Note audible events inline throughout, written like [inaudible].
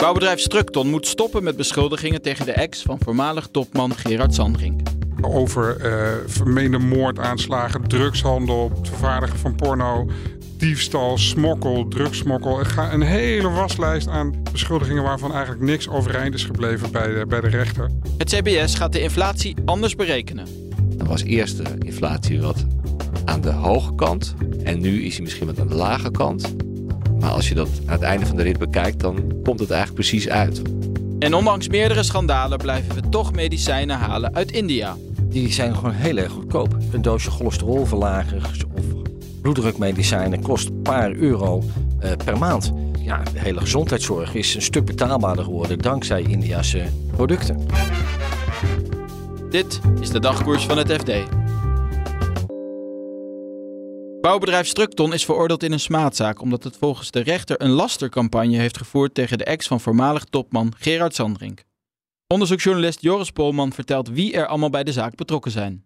Bouwbedrijf Structon moet stoppen met beschuldigingen tegen de ex van voormalig topman Gerard Sandring. Over uh, vermeende moordaanslagen, drugshandel, het vervaardigen van porno, diefstal, smokkel, drugsmokkel. Een hele waslijst aan beschuldigingen waarvan eigenlijk niks overeind is gebleven bij de, bij de rechter. Het CBS gaat de inflatie anders berekenen. Er was eerst de inflatie wat aan de hoge kant en nu is hij misschien wat aan de lage kant. Maar als je dat aan het einde van de rit bekijkt, dan komt het eigenlijk precies uit. En ondanks meerdere schandalen blijven we toch medicijnen halen uit India. Die zijn gewoon heel erg goedkoop. Een doosje cholesterolverlagers of bloeddrukmedicijnen kost een paar euro uh, per maand. Ja, de hele gezondheidszorg is een stuk betaalbaarder geworden dankzij Indiase producten. Dit is de dagkoers van het FD. Bouwbedrijf Structon is veroordeeld in een smaadzaak omdat het volgens de rechter een lastercampagne heeft gevoerd tegen de ex van voormalig topman Gerard Sandring. Onderzoeksjournalist Joris Polman vertelt wie er allemaal bij de zaak betrokken zijn.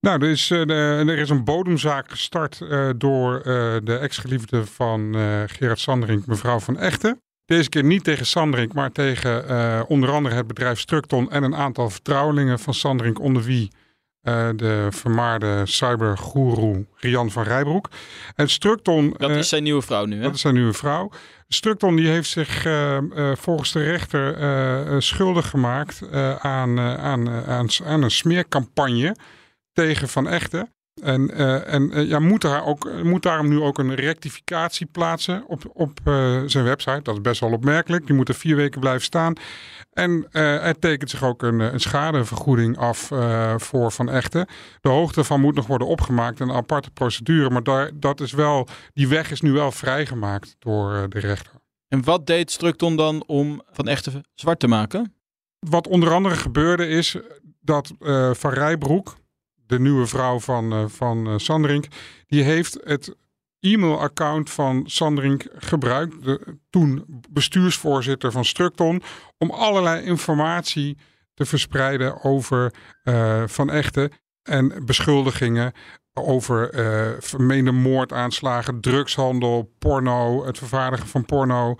Nou, er is, uh, er is een bodemzaak gestart uh, door uh, de ex-geliefde van Gerard Sandring, mevrouw van Echten. Deze keer niet tegen Sandring, maar tegen onder andere het bedrijf Structon en een aantal vertrouwelingen van Sandring, onder wie uh, de vermaarde cybergoeroe Rian van Rijbroek. En Structon... Dat is zijn nieuwe vrouw nu, hè? Dat is zijn nieuwe vrouw. Structon die heeft zich uh, volgens de rechter schuldig gemaakt aan, aan, aan, aan, een smeercampagne tegen Van Echten. En, uh, en uh, ja, moet, daar ook, moet daarom nu ook een rectificatie plaatsen op, op uh, zijn website. Dat is best wel opmerkelijk. Die moet er vier weken blijven staan. En er tekent zich ook een, een schadevergoeding af voor Van Echten. De hoogte van moet nog worden opgemaakt. Een aparte procedure. Maar daar, dat is wel, die weg is nu wel vrijgemaakt door de rechter. En wat deed Structon dan om Van Echten zwart te maken? Wat onder andere gebeurde is dat Van Rijbroek de nieuwe vrouw van, uh, van uh, Sandrink, die heeft het e-mailaccount van Sandrink gebruikt, de toen bestuursvoorzitter van Structon, om allerlei informatie te verspreiden over uh, Van Echten en beschuldigingen over uh, vermeende moordaanslagen, drugshandel, porno, het vervaardigen van porno,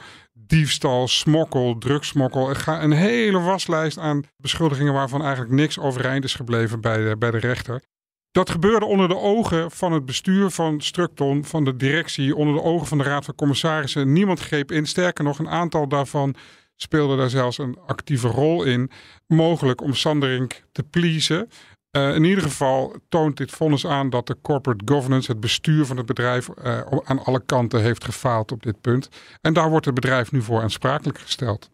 diefstal, smokkel, drugsmokkel. Een hele waslijst aan beschuldigingen waarvan eigenlijk niks overeind is gebleven bij de, bij de rechter. Dat gebeurde onder de ogen van het bestuur van Structon, van de directie, onder de ogen van de Raad van Commissarissen. Niemand greep in. Sterker nog, een aantal daarvan speelde daar zelfs een actieve rol in. Mogelijk om Sanderink te pleasen. Uh, in ieder geval toont dit vonnis aan dat de corporate governance, het bestuur van het bedrijf, uh, aan alle kanten heeft gefaald op dit punt. En daar wordt het bedrijf nu voor aansprakelijk gesteld.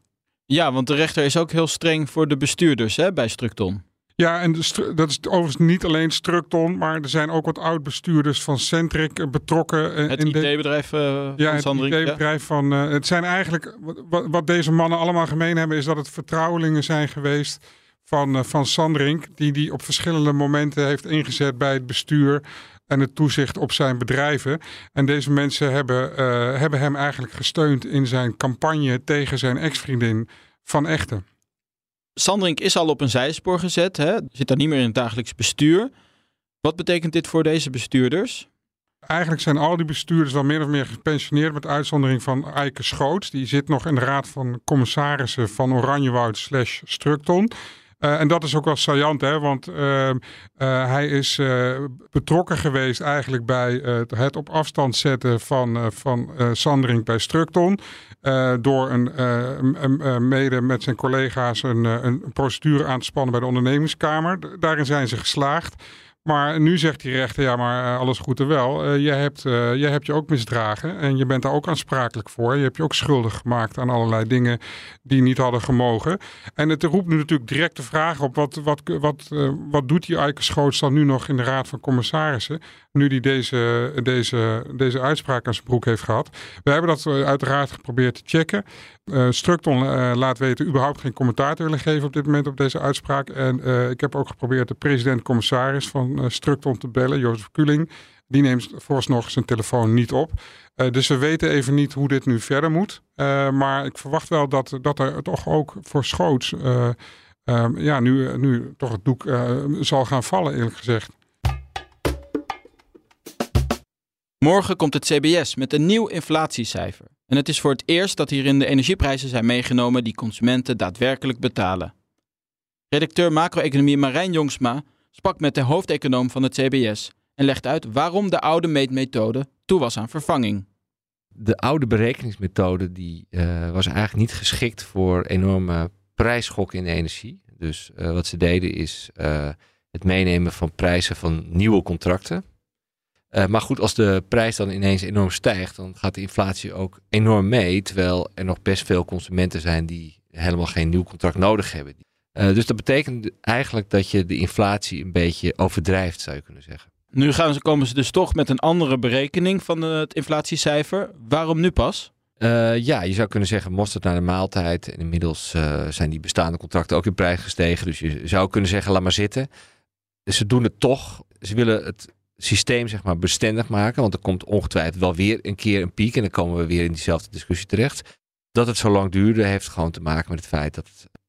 Ja, want de rechter is ook heel streng voor de bestuurders hè, bij Structon. Ja, en dat is overigens niet alleen Structon, maar er zijn ook wat oud-bestuurders van Centric eh, betrokken. Het IT-bedrijf uh, ja, het IT-bedrijf van. Uh, het zijn eigenlijk wat, wat, deze mannen allemaal gemeen hebben, is dat het vertrouwelingen zijn geweest van, uh, van Sandring, die die op verschillende momenten heeft ingezet bij het bestuur en het toezicht op zijn bedrijven. En deze mensen hebben, uh, hebben hem eigenlijk gesteund in zijn campagne tegen zijn ex-vriendin Van Echten. Sandring is al op een zijspoor gezet, hè? zit daar niet meer in het dagelijks bestuur. Wat betekent dit voor deze bestuurders? Eigenlijk zijn al die bestuurders al meer of meer gepensioneerd met uitzondering van Eike Schoots. Die zit nog in de raad van commissarissen van Oranjewoud slash Structon. Uh, en dat is ook wel saillant, hè, want uh, uh, hij is betrokken geweest eigenlijk bij het op afstand zetten van, van Sandring bij Structon. door een, mede met zijn collega's een, een procedure aan te spannen bij de ondernemingskamer. Daarin zijn ze geslaagd. Maar nu zegt die rechter, ja, maar uh, alles goed en wel. Uh, je, hebt, uh, je hebt je ook misdragen en je bent daar ook aansprakelijk voor. Je hebt je ook schuldig gemaakt aan allerlei dingen die niet hadden gemogen. En het roept nu natuurlijk direct de vraag op, wat, wat, wat, wat doet die Eike Schoots dan nu nog in de Raad van Commissarissen? nu hij deze, deze, deze uitspraak aan zijn broek heeft gehad. We hebben dat eh, uiteraard geprobeerd te checken. Structon laat weten überhaupt geen commentaar te willen geven op dit moment op deze uitspraak. En ik heb ook geprobeerd de president-commissaris van Structon te bellen, Jozef Kuling. Die neemt vooralsnog zijn telefoon niet op. dus we weten even niet hoe dit nu verder moet. maar ik verwacht wel dat, dat er toch ook voor schoots ja, nu, nu toch het doek zal gaan vallen, eerlijk gezegd. Morgen komt het CBS met een nieuw inflatiecijfer. En het is voor het eerst dat hierin de energieprijzen zijn meegenomen die consumenten daadwerkelijk betalen. Redacteur macro-economie Marijn Jongsma sprak met de hoofdeconoom van het CBS en legt uit waarom de oude meetmethode toe was aan vervanging. De oude berekeningsmethode die, uh, was eigenlijk niet geschikt voor enorme prijsschokken in de energie. Dus uh, wat ze deden is uh, het meenemen van prijzen van nieuwe contracten. Maar goed, als de prijs dan ineens enorm stijgt, dan gaat de inflatie ook enorm mee. Terwijl er nog best veel consumenten zijn die helemaal geen nieuw contract nodig hebben. Uh, dus dat betekent eigenlijk dat je de inflatie een beetje overdrijft, zou je kunnen zeggen. Nu gaan ze, komen ze dus toch met een andere berekening van het inflatiecijfer. Waarom nu pas? Uh, ja, je zou kunnen zeggen mosterd naar de maaltijd. En inmiddels zijn die bestaande contracten ook in prijs gestegen. Dus je zou kunnen zeggen, laat maar zitten. ze doen het toch. Ze willen het systeem zeg maar bestendig maken. Want er komt ongetwijfeld wel weer een keer een piek. En dan komen we weer in diezelfde discussie terecht. Dat het zo lang duurde heeft gewoon te maken met het feit dat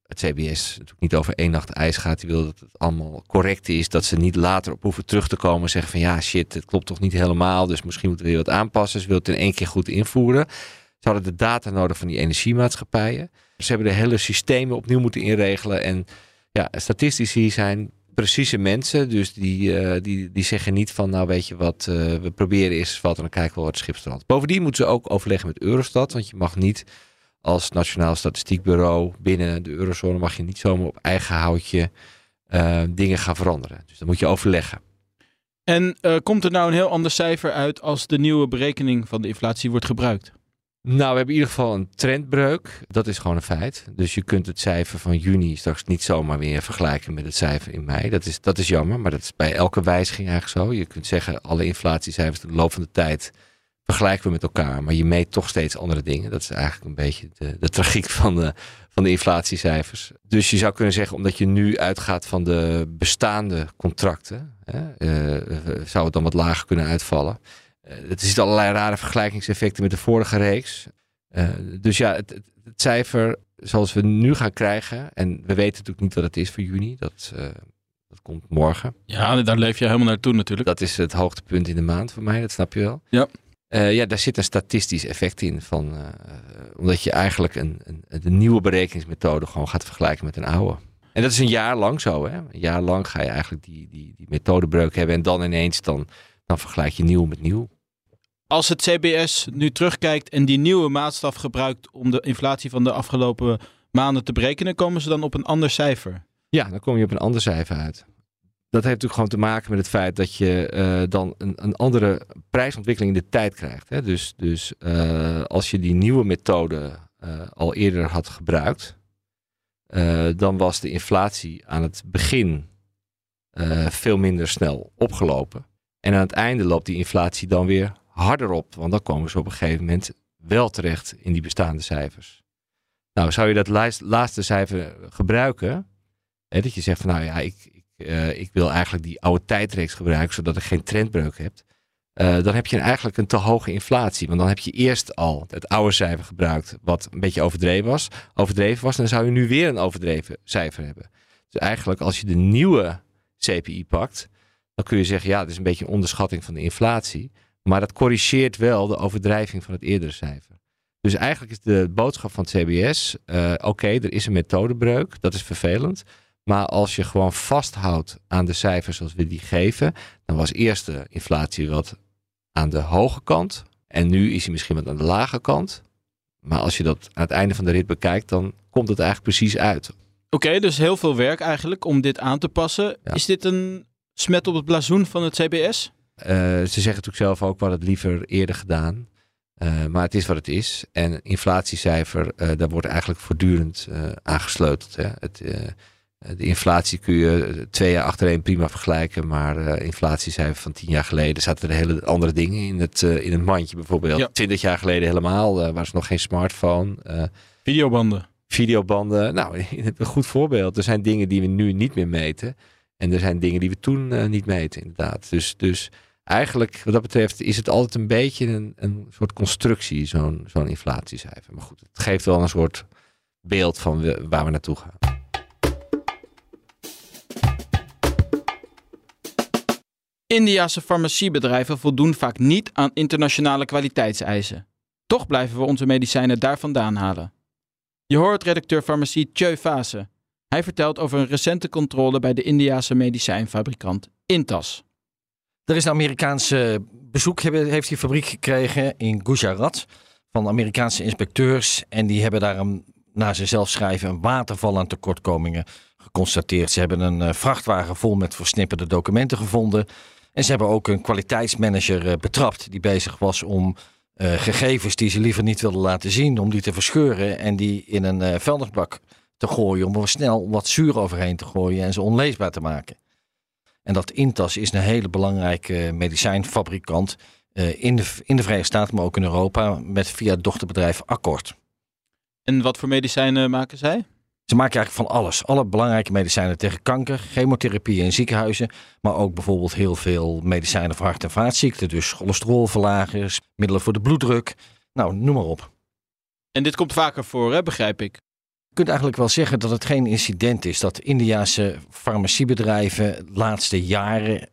het CBS natuurlijk niet over één nacht ijs gaat. Die wil dat het allemaal correct is. Dat ze niet later op hoeven terug te komen en zeggen van ja shit, het klopt toch niet helemaal. Dus misschien moeten we weer wat aanpassen. Ze willen het in één keer goed invoeren. Ze hadden de data nodig van die energiemaatschappijen. Ze hebben de hele systemen opnieuw moeten inregelen. En ja, statistici zijn precieze mensen. Dus die, uh, die, die zeggen niet van, nou weet je wat, uh, we proberen eerst wat en dan kijken we wat schipstrand. Bovendien moeten ze ook overleggen met Eurostat, want je mag niet als Nationaal Statistiekbureau binnen de eurozone, mag je niet zomaar op eigen houtje uh, dingen gaan veranderen. Dus dat moet je overleggen. En komt er nou een heel ander cijfer uit als de nieuwe berekening van de inflatie wordt gebruikt? Nou, we hebben in ieder geval een trendbreuk. Dat is gewoon een feit. Dus je kunt het cijfer van juni straks niet zomaar weer vergelijken met het cijfer in mei. Dat is, dat is jammer, maar dat is bij elke wijziging eigenlijk zo. Je kunt zeggen, alle inflatiecijfers in de loop van de tijd vergelijken we met elkaar. Maar je meet toch steeds andere dingen. Dat is eigenlijk een beetje de, de tragiek van de, van de inflatiecijfers. Dus je zou kunnen zeggen, omdat je nu uitgaat van de bestaande contracten, hè, uh, zou het dan wat lager kunnen uitvallen. Uh, er zitten allerlei rare vergelijkingseffecten met de vorige reeks. Uh, dus ja, het, het, het, cijfer zoals we nu gaan krijgen, en we weten natuurlijk niet wat het is voor juni, dat, dat komt morgen. Ja, daar leef je helemaal naartoe natuurlijk. Dat is het hoogtepunt in de maand voor mij, dat snap je wel. Ja. Ja, daar zit een statistisch effect in, van, omdat je eigenlijk een, een, een nieuwe berekeningsmethode gewoon gaat vergelijken met een oude. En dat is een jaar lang zo. Hè? Een jaar lang ga je eigenlijk die, die, die methodebreuk hebben en dan ineens dan, dan vergelijk je nieuw met nieuw. Als het CBS nu terugkijkt en die nieuwe maatstaf gebruikt om de inflatie van de afgelopen maanden te berekenen, komen ze dan op een ander cijfer? Ja, dan kom je op een ander cijfer uit. Dat heeft natuurlijk gewoon te maken met het feit dat je uh, dan een, een, andere prijsontwikkeling in de tijd krijgt. Hè? Dus, dus uh, als je die nieuwe methode uh, al eerder had gebruikt, dan was de inflatie aan het begin veel minder snel opgelopen. En aan het einde loopt die inflatie dan weer harder op. Want dan komen ze op een gegeven moment wel terecht in die bestaande cijfers. Nou, zou je dat laatste cijfer gebruiken? Hè, dat je zegt van nou ja, ik, uh, ik wil eigenlijk die oude tijdreeks gebruiken zodat ik geen trendbreuk heb. Uh, dan heb je eigenlijk een te hoge inflatie. Want dan heb je eerst al het oude cijfer gebruikt, wat een beetje overdreven was. Overdreven was, dan zou je nu weer een overdreven cijfer hebben. Dus eigenlijk als je de nieuwe CPI pakt, dan kun je zeggen, ja, het is een beetje een onderschatting van de inflatie. Maar dat corrigeert wel de overdrijving van het eerdere cijfer. Dus eigenlijk is de boodschap van het CBS: uh, oké, er is een methodebreuk, dat is vervelend. Maar als je gewoon vasthoudt aan de cijfers zoals we die geven, dan was eerst de inflatie wat aan de hoge kant. En nu is hij misschien wat aan de lage kant. Maar als je dat aan het einde van de rit bekijkt, dan komt het eigenlijk precies uit. Oké, okay, dus heel veel werk eigenlijk om dit aan te passen. Ja. Is dit een smet op het blazoen van het CBS? Uh, ze zeggen natuurlijk zelf ook wat het liever eerder gedaan. Uh, maar het is wat het is. En inflatiecijfer, uh, daar wordt eigenlijk voortdurend aangesleuteld. Hè. Het, Eh, de inflatie kun je eh, twee jaar achtereen prima vergelijken. Maar uh, inflatiecijfer van tien jaar geleden zaten er hele andere dingen in het, uh, in het mandje bijvoorbeeld. Ja. Twintig jaar geleden helemaal uh, was nog geen smartphone. Videobanden. Videobanden, nou [laughs] een goed voorbeeld. Er zijn dingen die we nu niet meer meten. En er zijn dingen die we toen niet meten inderdaad. Dus, dus eigenlijk wat dat betreft is het altijd een beetje een, een soort constructie, zo'n zo'n inflatiecijfer. Maar goed, het geeft wel een soort beeld van waar we naartoe gaan. Indiase farmaciebedrijven voldoen vaak niet aan internationale kwaliteitseisen. Toch blijven we onze medicijnen daar vandaan halen. Je hoort redacteur farmacie Tjeu Fase. Hij vertelt over een recente controle bij de Indiase medicijnfabrikant Intas. Er is een Amerikaanse bezoek, heeft die fabriek gekregen in Gujarat van Amerikaanse inspecteurs. En die hebben daar een, naar ze zelf schrijven, een waterval aan tekortkomingen geconstateerd. Ze hebben een vrachtwagen vol met versnipperde documenten gevonden. En ze hebben ook een kwaliteitsmanager betrapt die bezig was om uh, gegevens die ze liever niet wilden laten zien, om die te verscheuren en die in een uh, vuilnisbak te gooien, om er snel wat zuur overheen te gooien en ze onleesbaar te maken. En dat Intas is een hele belangrijke medicijnfabrikant in, de, in de Verenigde Staten, maar ook in Europa, met via het dochterbedrijf Accord. En wat voor medicijnen maken zij? Ze maken eigenlijk van alles. Alle belangrijke medicijnen tegen kanker, chemotherapie in ziekenhuizen. Maar ook bijvoorbeeld heel veel medicijnen voor hart- en vaatziekten. Dus cholesterolverlagers, middelen voor de bloeddruk. Nou, noem maar op. En dit komt vaker voor, hè, begrijp ik. Je kunt eigenlijk wel zeggen dat het geen incident is. Dat Indiase farmaciebedrijven de laatste jaren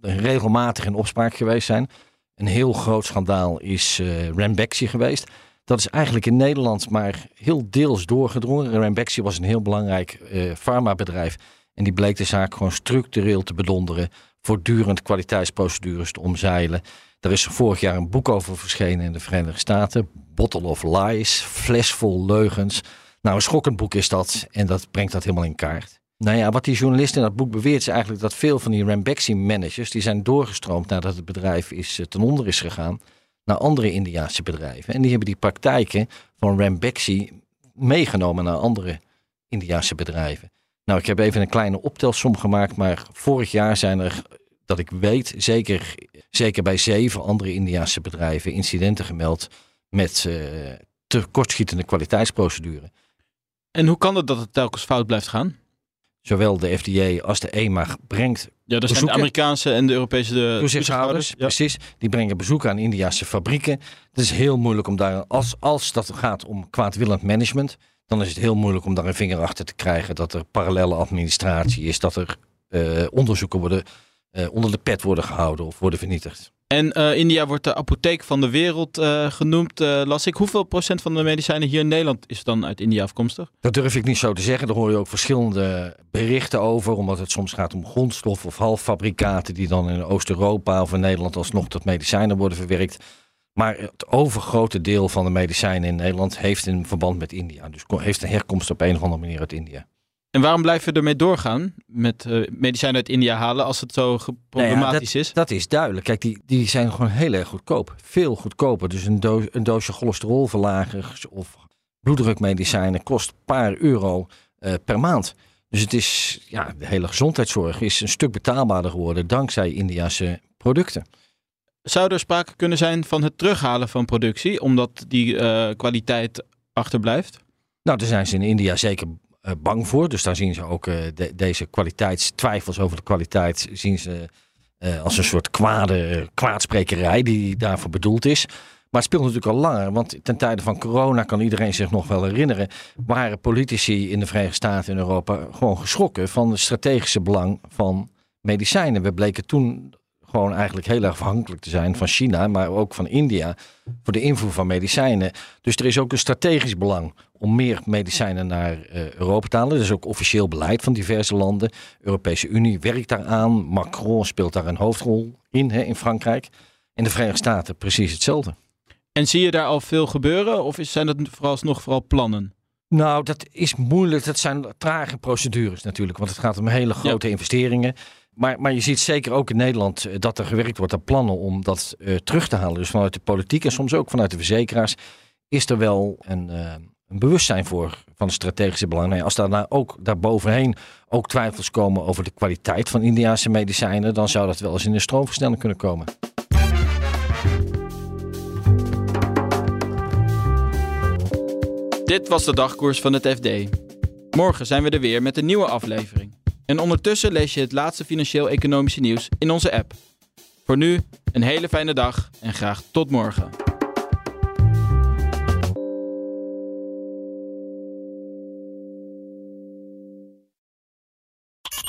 regelmatig in opspraak geweest zijn. Een heel groot schandaal is uh, geweest. Dat is eigenlijk in Nederland maar heel deels doorgedrongen. Ranbaxy was een heel belangrijk uh, farmabedrijf. En die bleek de zaak gewoon structureel te bedonderen. Voortdurend kwaliteitsprocedures te omzeilen. Er is vorig jaar een boek over verschenen in de Verenigde Staten. Bottle of Lies, fles vol leugens. Nou, een schokkend boek is dat. En dat brengt dat helemaal in kaart. Nou ja, wat die journalist in dat boek beweert is eigenlijk dat veel van die Ranbaxy-managers... die zijn doorgestroomd nadat het bedrijf is, uh, ten onder is gegaan naar andere Indiaanse bedrijven. En die hebben die praktijken van Ranbaxy meegenomen naar andere Indiaanse bedrijven. Nou, ik heb even een kleine optelsom gemaakt, maar vorig jaar zijn er, dat ik weet, zeker, zeker bij zeven andere Indiaanse bedrijven incidenten gemeld met uh, tekortschietende kwaliteitsprocedure. En hoe kan het dat het telkens fout blijft gaan? Zowel de FDA als de EMA brengt ja, dat zijn de Amerikaanse en de Europese de toezichthouders. Ja. Precies, die brengen bezoek aan Indiase fabrieken. Het is heel moeilijk om daar, als, als dat gaat om kwaadwillend management, dan is het heel moeilijk om daar een vinger achter te krijgen dat er parallele administratie is, dat er uh, onderzoeken worden, onder de pet worden gehouden of worden vernietigd. En uh, India wordt de apotheek van de wereld uh, genoemd, uh, las ik. Hoeveel procent van de medicijnen hier in Nederland is dan uit India afkomstig? Dat durf ik niet zo te zeggen. Daar hoor je ook verschillende berichten over. Omdat het soms gaat om grondstoffen of halffabrikaten... die dan in Oost-Europa of in Nederland alsnog tot medicijnen worden verwerkt. Maar het overgrote deel van de medicijnen in Nederland heeft een verband met India. Dus heeft een herkomst op een of andere manier uit India. En waarom blijven we ermee doorgaan met uh, medicijnen uit India halen als het zo problematisch nou ja, dat, is? Dat is duidelijk. Kijk, die, die zijn gewoon heel erg goedkoop. Veel goedkoper. Dus een, een doosje cholesterolverlagers of bloeddrukmedicijnen kost een paar euro uh, per maand. Dus het is, ja, de hele gezondheidszorg is een stuk betaalbaarder geworden dankzij Indiase producten. Zou er sprake kunnen zijn van het terughalen van productie, omdat die uh, kwaliteit achterblijft? Nou, daar zijn ze in India zeker bang voor. Dus daar zien ze ook uh, de, deze kwaliteitstwijfels over de kwaliteit zien ze uh, als een soort kwade kwaadsprekerij die daarvoor bedoeld is. Maar het speelt natuurlijk al langer, want ten tijde van corona kan iedereen zich nog wel herinneren, waren politici in de Verenigde Staten en Europa gewoon geschrokken van het strategische belang van medicijnen. We bleken toen gewoon eigenlijk heel erg afhankelijk te zijn van China, maar ook van India voor de invoer van medicijnen. Dus er is ook een strategisch belang om meer medicijnen naar uh, Europa te halen. Dat is ook officieel beleid van diverse landen. De Europese Unie werkt daaraan. Macron speelt daar een hoofdrol in, hè, in Frankrijk. In de Verenigde Staten precies hetzelfde. En zie je daar al veel gebeuren of zijn dat vooralsnog vooral plannen? Nou, dat is moeilijk. Dat zijn trage procedures natuurlijk, want het gaat om hele grote ja. investeringen. Maar, maar je ziet zeker ook in Nederland dat er gewerkt wordt aan plannen om dat uh, terug te halen. Dus vanuit de politiek en soms ook vanuit de verzekeraars is er wel een, uh, een bewustzijn voor van strategische belangen. Nee, als daar nou ook daarbovenheen ook twijfels komen over de kwaliteit van Indiaanse medicijnen, dan zou dat wel eens in de stroomversnelling kunnen komen. Dit was de dagkoers van het FD. Morgen zijn we er weer met een nieuwe aflevering. En ondertussen lees je het laatste financieel-economische nieuws in onze app. Voor nu een hele fijne dag en graag tot morgen.